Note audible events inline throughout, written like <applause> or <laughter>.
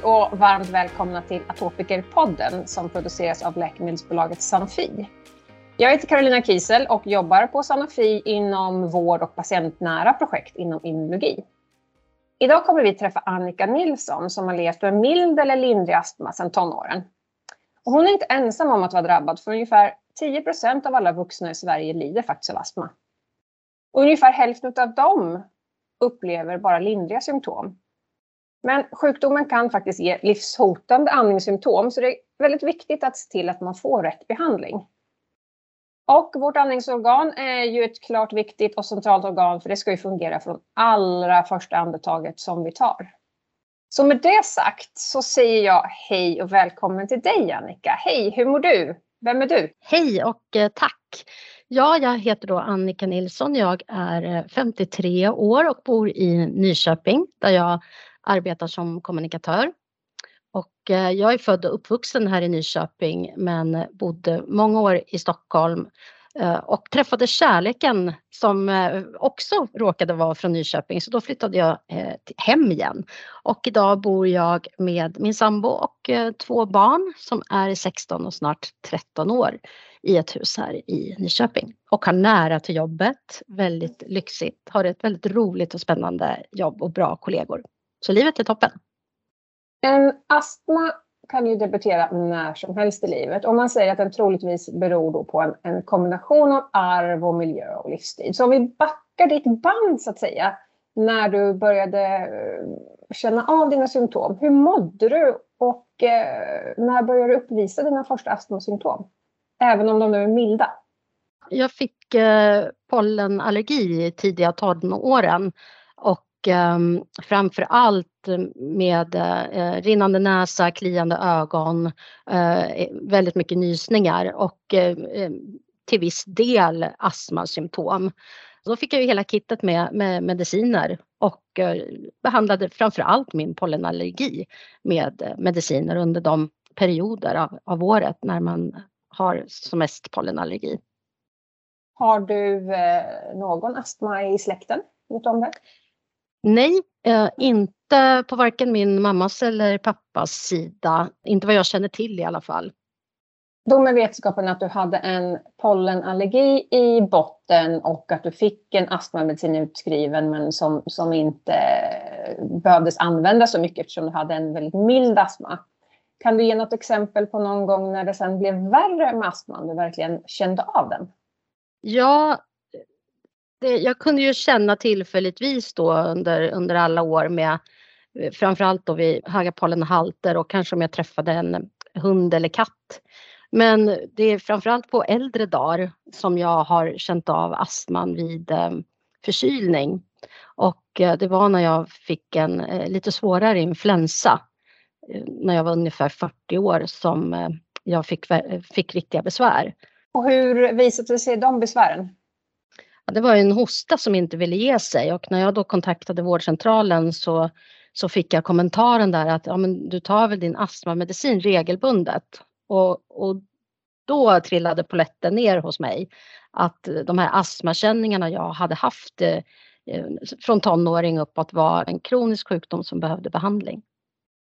Hej och varmt välkomna till Atopikerpodden som produceras av läkemedelsbolaget Sanofi. Jag heter Carolina Kiesel och jobbar på Sanofi inom vård och patientnära projekt inom immunologi. Idag kommer vi träffa Annika Nilsson som har levt med mild eller lindrig astma sedan tonåren. Och hon är inte ensam om att vara drabbad för ungefär 10 procent av alla vuxna i Sverige lider faktiskt av astma. Och ungefär hälften av dem upplever bara lindriga symptom. Men sjukdomen kan faktiskt ge livshotande andningssymptom så det är väldigt viktigt att se till att man får rätt behandling. Och vårt andningsorgan är ju ett klart viktigt och centralt organ för det ska ju fungera från allra första andetaget som vi tar. Så med det sagt så säger jag hej och välkommen till dig Annika. Hej, hur mår du? Vem är du? Hej och eh, tack! Ja, jag heter då Annika Nilsson. Jag är eh, 53 år och bor i Nyköping där jag arbetar som kommunikatör. Och eh, jag är född och uppvuxen här i Nyköping men bodde många år i Stockholm eh, och träffade kärleken som eh, också råkade vara från Nyköping så då flyttade jag hem igen. Och idag bor jag med min sambo och två barn som är 16 och snart 13 år i ett hus här i Nyköping och har nära till jobbet, väldigt lyxigt, har ett väldigt roligt och spännande jobb och bra kollegor. Så livet är toppen. En astma kan ju debutera när som helst i livet. Och man säger att den troligtvis beror då på en, en kombination av arv och miljö och livsstil. Så om vi backar ditt band så att säga, när du började eh, känna av dina symptom. Hur mådde du och eh, när började du uppvisa dina första astmasymptom? Även om de nu är milda. Jag fick eh, pollenallergi i tidiga tonåren och um, framför allt med uh, rinnande näsa, kliande ögon, uh, väldigt mycket nysningar och uh, till viss del astmasymptom. Då fick jag ju hela kittet med, med mediciner och behandlade framför allt min pollenallergi med mediciner under de perioder av, av året när man har som mest pollenallergi. Har du någon astma i släkten? Vet om det? Nej, eh, inte på varken min mammas eller pappas sida. Inte vad jag känner till i alla fall. Då med vetskapen att du hade en pollenallergi i botten och att du fick en astmamedicin utskriven men som, som inte behövdes användas så mycket eftersom du hade en väldigt mild astma. Kan du ge något exempel på någon gång när det sen blev värre med astman, du verkligen kände av den? Ja, det, jag kunde ju känna tillfälligtvis då under, under alla år med eh, framförallt då vid höga pollenhalter och kanske om jag träffade en hund eller katt. Men det är framförallt på äldre dagar som jag har känt av astman vid eh, förkylning. Och eh, det var när jag fick en lite svårare influensa när jag var ungefär 40 år som jag fick, fick riktiga besvär. Och hur visade sig de besvären? Det var en hosta som inte ville ge sig och när jag då kontaktade vårdcentralen så, så fick jag kommentaren där att ja, men du tar väl din astmamedicin regelbundet. Och, och då trillade poletten ner hos mig att de här astmakänningarna jag hade haft eh, eh från tonåring uppåt var en kronisk sjukdom som behövde behandling.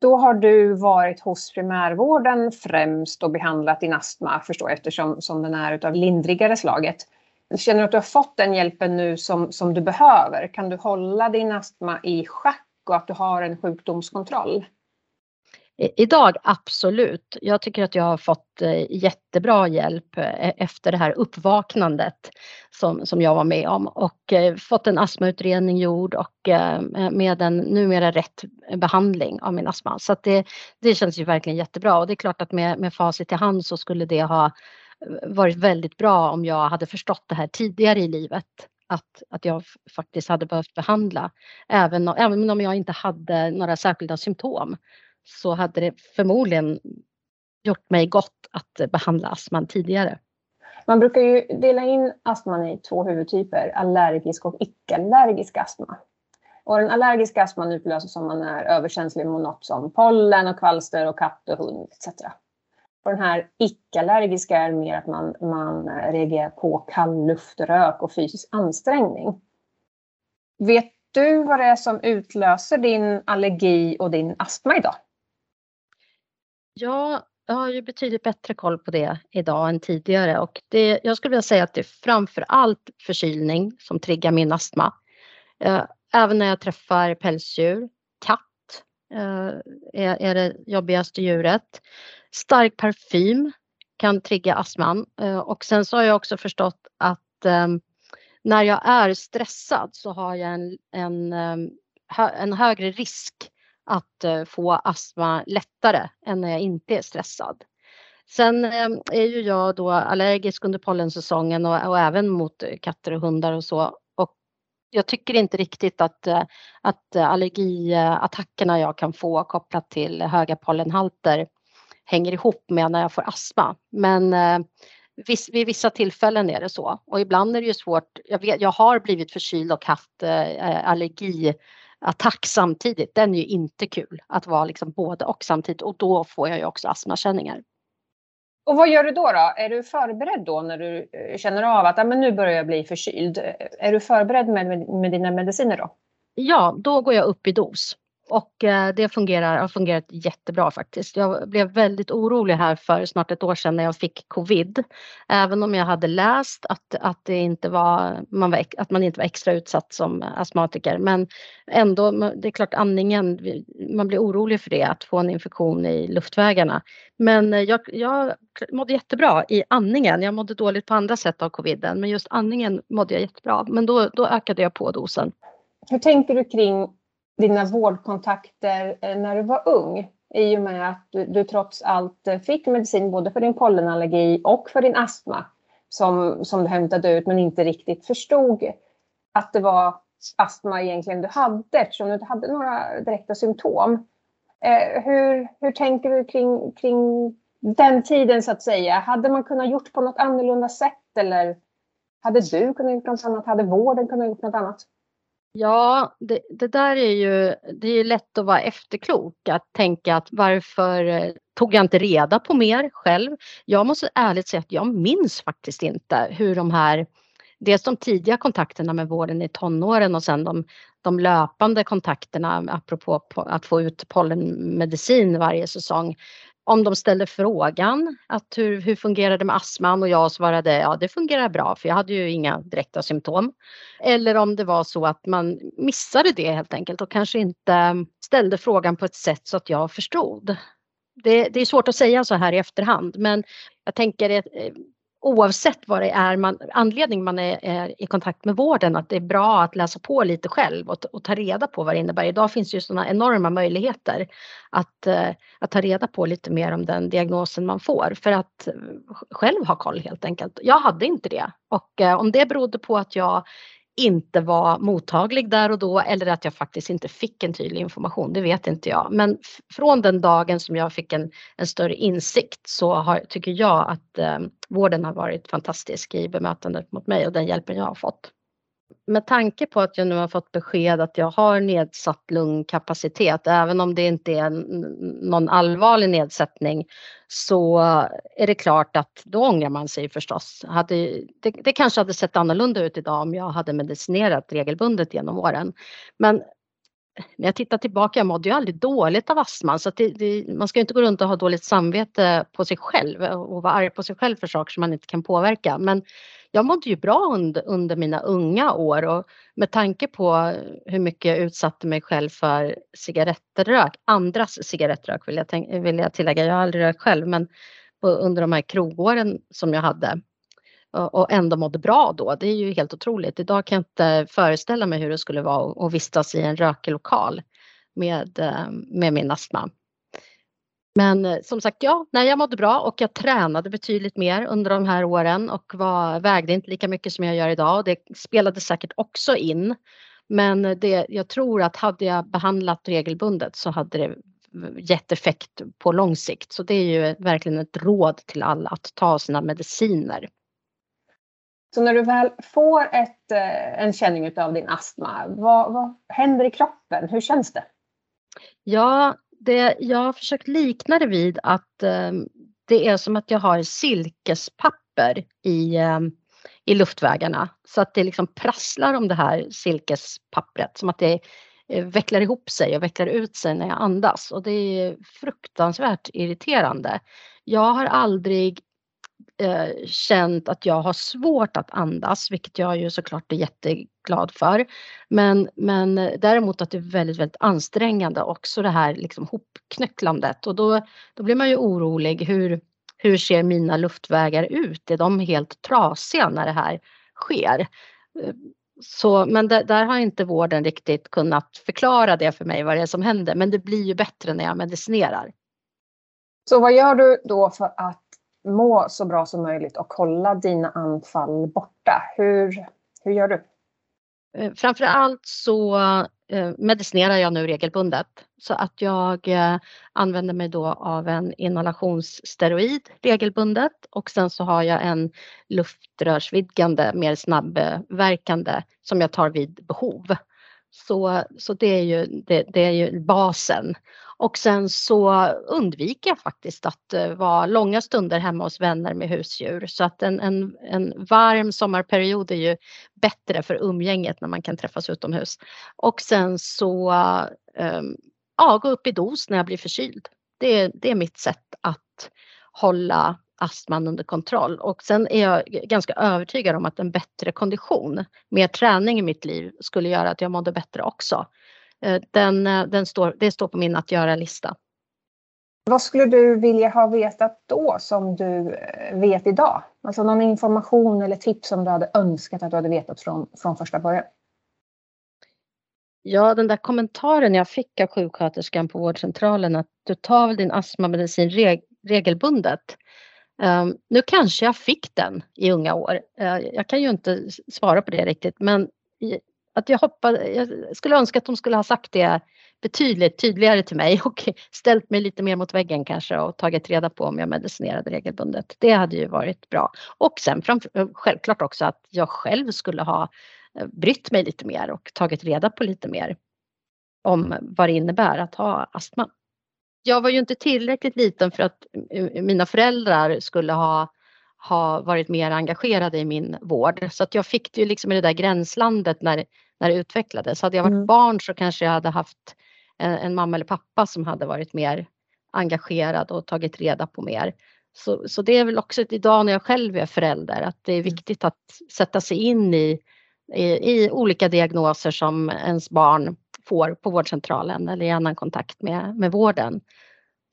Då har du varit hos primärvården främst och behandlat din astma förstår jag eftersom som den är utav lindrigare slaget. Känner du att du har fått den hjälpen nu som, som du behöver? Kan du hålla din astma i schack och att du har en sjukdomskontroll? Idag absolut. Jag tycker att jag har fått eh, jättebra hjälp eh, efter det här uppvaknandet som, som jag var med om och eh, fått en astmautredning gjord och med en numera rätt behandling av min astma. Så det, det känns ju verkligen jättebra och det är klart att med, med facit i hand så skulle det ha varit väldigt bra om jag hade förstått det här tidigare i livet. Att, att jag faktiskt hade behövt behandla. Även, även om jag inte hade några särskilda symptom så hade det förmodligen gjort mig gott att behandla astman tidigare. Man brukar ju dela in astman i två huvudtyper, allergisk och icke-allergisk astma. Och den allergiska astman utlöses om man är överkänslig mot något som pollen och kvalster och katt och hund etc. Och den här icke-allergiska är mer att man, man reagerar på kall luft, rök och fysisk ansträngning. Vet du vad det är som utlöser din allergi och din astma idag? Ja, jag har ju betydligt bättre koll på det idag än tidigare och det, jag skulle vilja säga att det är framför allt förkylning som triggar min astma. Eh, även när jag träffar pälsdjur, Eh, är, är det jobbigaste djuret. Stark parfym kan trigga astman eh, och sen så har jag också förstått att ehm, när jag är stressad så har jag en, en, ehm, en högre risk att eh, få astma lättare än när jag inte är stressad. Sen ehm, är ju jag då allergisk under pollensäsongen och, och även mot katter och hundar och så. Jag tycker inte riktigt att, eh, att allergiattackerna jag kan få kopplat till höga pollenhalter hänger ihop med när jag får astma. Men eh, viss, vid vissa tillfällen är det så och ibland är det ju svårt. Jag, vet, jag har blivit förkyld och haft eh, allergiattack samtidigt. Den är ju inte kul att vara liksom både och samtidigt och då får jag ju också astmakänningar. Och vad gör du då, då? Är du förberedd då när du eh, känner av att ah, men nu börjar jag bli förkyld? Eh, är du förberedd med, med, med dina mediciner då? Ja, då går jag upp i dos. Och eh, det fungerar, har fungerat jättebra faktiskt. Jag blev väldigt orolig här för snart ett år sedan när jag fick covid. Även om jag hade läst att, att, det inte var, man var, att man inte var extra utsatt som astmatiker. Men ändå, det är klart andningen, man blir orolig för det, att få en infektion i luftvägarna. Men eh, jag, jag mådde jättebra i andningen. Jag mådde dåligt på andra sätt av coviden, men just andningen mådde jag jättebra. Men då, då ökade jag på dosen. Hur tänker du kring dina vårdkontakter eh, när du var ung i och med att du, du trots allt eh, fick medicin både för din pollenallergi och för din astma som, som du hämtade ut men inte riktigt förstod att det var astma egentligen du hade eftersom du inte hade några direkta symptom. Eh, hur, hur tänker du kring, kring den tiden så att säga? Hade man kunnat gjort på något annorlunda sätt eller hade du kunnat gjort något annat? Hade vården kunnat gjort något annat? Ja, det, det, där är ju, det är lätt att vara efterklok, att tänka att varför eh, tog jag inte reda på mer själv? Jag måste ärligt säga att jag minns faktiskt inte hur de här, dels de tidiga kontakterna med vården i tonåren och sen de, de löpande kontakterna apropå att få ut pollenmedicin varje säsong om de ställde frågan att hur, hur fungerar det med astman och jag svarade ja det fungerar bra för jag hade ju inga direkta symptom. Eller om det var så att man missade det helt enkelt och kanske inte ställde frågan på ett sätt så att jag förstod. Det, det är svårt att säga så här i efterhand men jag tänker eh, oavsett vad det är man, anledning man är, är, i kontakt med vården, att det är bra att läsa på lite själv och, och ta reda på vad det innebär. Idag finns ju sådana enorma möjligheter att, eh, att ta reda på lite mer om den diagnosen man får för att eh, själv ha koll helt enkelt. Jag hade inte det och eh, om det berodde på att jag inte var mottaglig där och då eller att jag faktiskt inte fick en tydlig information, det vet inte jag. Men från den dagen som jag fick en, en större insikt så har, tycker jag att eh, vården har varit fantastisk i bemötandet mot mig och den hjälpen jag har fått med tanke på att jag nu har fått besked att jag har nedsatt lungkapacitet, även om det inte är någon allvarlig nedsättning, så är det klart att då ångrar man sig förstås. Hade, det, det kanske hade sett annorlunda ut idag om jag hade medicinerat regelbundet genom åren. Men när jag tittar tillbaka, jag mådde ju aldrig dåligt av astman så det, det, man ska inte gå runt och ha dåligt samvete på sig själv och vara arg på sig själv för saker som man inte kan påverka. Men jag mådde ju bra under, under mina unga år och med tanke på hur mycket jag utsatte mig själv för cigarettrök, andras cigarettrök vill jag, tänk, vill jag tillägga, jag har aldrig rökt själv men under de här krogåren som jag hade och ändå mådde bra då. Det är ju helt otroligt. Idag kan jag inte föreställa mig hur det skulle vara att vistas i en rökig lokal med, eh, med min astma. Men eh, som sagt, ja, nej, jag mådde bra och jag tränade betydligt mer under de här åren och var, vägde inte lika mycket som jag gör idag. Det spelade säkert också in. Men det, jag tror att hade jag behandlat regelbundet så hade det gett effekt på lång sikt. Så det är ju verkligen ett råd till alla att ta sina mediciner. Så när du väl får ett, eh, en känning av din astma, vad, vad händer i kroppen? Hur känns det? Ja, det, jag har försökt likna det vid att eh, det är som att jag har silkespapper i, eh, i luftvägarna. Så att det liksom prasslar om det här silkespappret. Som att det eh, vecklar ihop sig och vecklar ut sig när jag andas. Och det är fruktansvärt irriterande. Jag har aldrig eh, känt att jag har svårt att andas, vilket jag ju såklart är jätteglad för. Men, men däremot att det är väldigt, väldigt ansträngande också det här liksom hopknycklandet och då, då blir man ju orolig. Hur, hur ser mina luftvägar ut? Är de helt trasiga när det här sker? Eh, så, men där, där, har inte vården riktigt kunnat förklara det för mig vad det är som händer. Men det blir ju bättre när jag medicinerar. Så vad gör du då för att må så bra som möjligt och hålla dina anfall borta? Hur, hur gör du? Eh, Framför allt så eh, medicinerar jag nu regelbundet så att jag eh, använder mig då av en inhalationssteroid regelbundet och sen så har jag en luftrörsvidgande, mer snabbverkande som jag tar vid behov. Så, så det, är ju, det, det, är ju basen. Och sen så undviker jag faktiskt att eh, vara långa stunder hemma hos vänner med husdjur. Så att en, en, en varm sommarperiod är ju bättre för umgänget när man kan träffas utomhus. Och sen så um, ja, gå upp i dos när jag blir förkyld. Det, det är mitt sätt att hålla astman under kontroll. Och sen är jag ganska övertygad om att en bättre kondition, mer träning i mitt liv skulle göra att jag mådde bättre också. Eh, den, eh, den står, det står på min att göra-lista. Vad skulle du vilja ha vetat då som du eh, vet idag? Alltså någon information eller tips som du hade önskat att du hade vetat från, från första början? Ja, den där kommentaren jag fick av sjuksköterskan på vårdcentralen att du tar väl din astmamedicin reg regelbundet. Um, nu kanske jag fick den i unga år. Uh, jag kan ju inte svara på det riktigt, men att jag, hoppade, jag skulle önska att de skulle ha sagt det betydligt tydligare till mig <laughs> och ställt mig lite mer mot väggen kanske och tagit reda på om jag medicinerade regelbundet. Det hade ju varit bra. Och sen framför, eh, självklart också att jag själv skulle ha eh, brytt mig lite mer och tagit reda på lite mer om vad det innebär att ha astma. Jag var ju inte tillräckligt liten för att mina föräldrar skulle ha ha varit mer engagerade i min vård. Så att jag fick det ju liksom i det där gränslandet när, när det utvecklades. Hade jag varit mm. barn så kanske jag hade haft en, en, mamma eller pappa som hade varit mer engagerad och tagit reda på mer. Så, så det är väl också idag när jag själv är förälder att det är mm. viktigt att sätta sig in i, i, i olika diagnoser som ens barn får på vårdcentralen eller i annan kontakt med, med vården.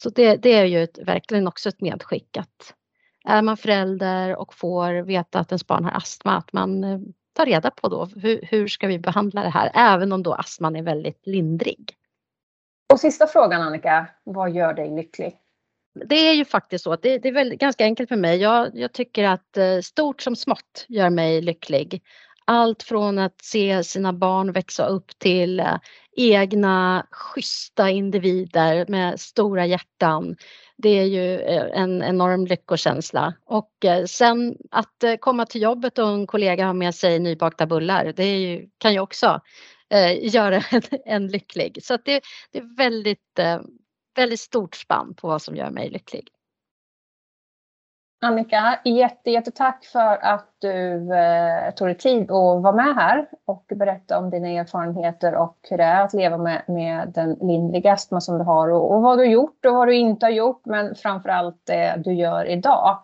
Så det, det är ju ett, verkligen också ett medskick att är man förälder och får veta att ens barn har astma, att man eh, tar reda på då hur, hur ska vi behandla det här, även om då astman är väldigt lindrig. Och sista frågan Annika, vad gör dig lycklig? Det är ju faktiskt så att det, det är väldigt, ganska enkelt för mig. Jag, jag tycker att eh, stort som smått gör mig lycklig. Allt från att se sina barn växa upp till eh, egna schyssta individer med stora hjärtan det är ju eh, en enorm lyckokänsla. Och eh, sen att komma till jobbet och en kollega har med sig nybakta bullar, det ju, kan ju också eh, göra en, en, lycklig. Så det, det, är väldigt, eh, väldigt stort spann på vad som gör mig lycklig. Annika, jätte, jättetack för att du eh, tog dig tid att vara med här och berätta om dina erfarenheter och hur det är att leva med, med den lindriga astma som du har och, och, vad du har gjort och vad du inte har gjort men framför allt det du gör idag.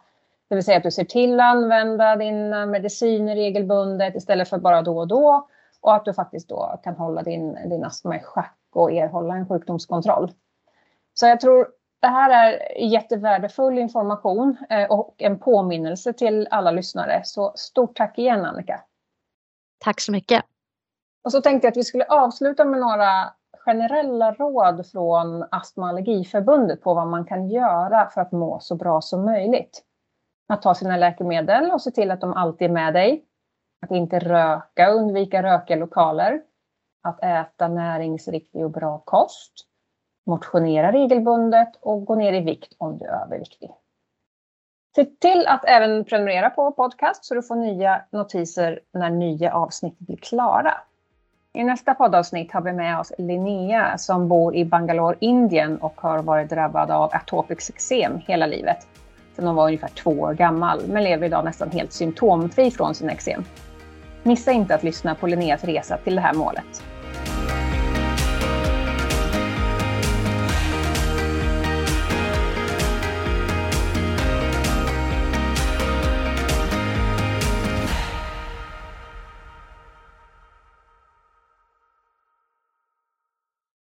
Det vill säga att du ser till att använda dina mediciner regelbundet istället för bara då och då och att du faktiskt då kan hålla din, din astma i schack och erhålla en sjukdomskontroll. Så jag tror det här är jättevärdefull information eh, och en påminnelse till alla lyssnare. Så stort tack igen Annika. Tack så mycket. Och så tänkte jag att vi skulle avsluta med några generella råd från Astma och allergiförbundet på vad man kan göra för att må så bra som möjligt. Att ta sina läkemedel och se till att de alltid är med dig. Att inte röka, undvika rökiga lokaler. Att äta näringsriktig och bra kost motionera regelbundet och gå ner i vikt om du är överviktig. Se till att även prenumerera på podcast så du får nya notiser när nya avsnitt blir klara. I nästa poddavsnitt har vi med oss Linnea som bor i Bangalore, Indien och har varit drabbad av atopiskt eksem hela livet. Sedan hon var ungefär två år gammal, men lever idag nästan helt symptomfri från sin eksem. Missa inte att lyssna på Linneas resa till det här målet.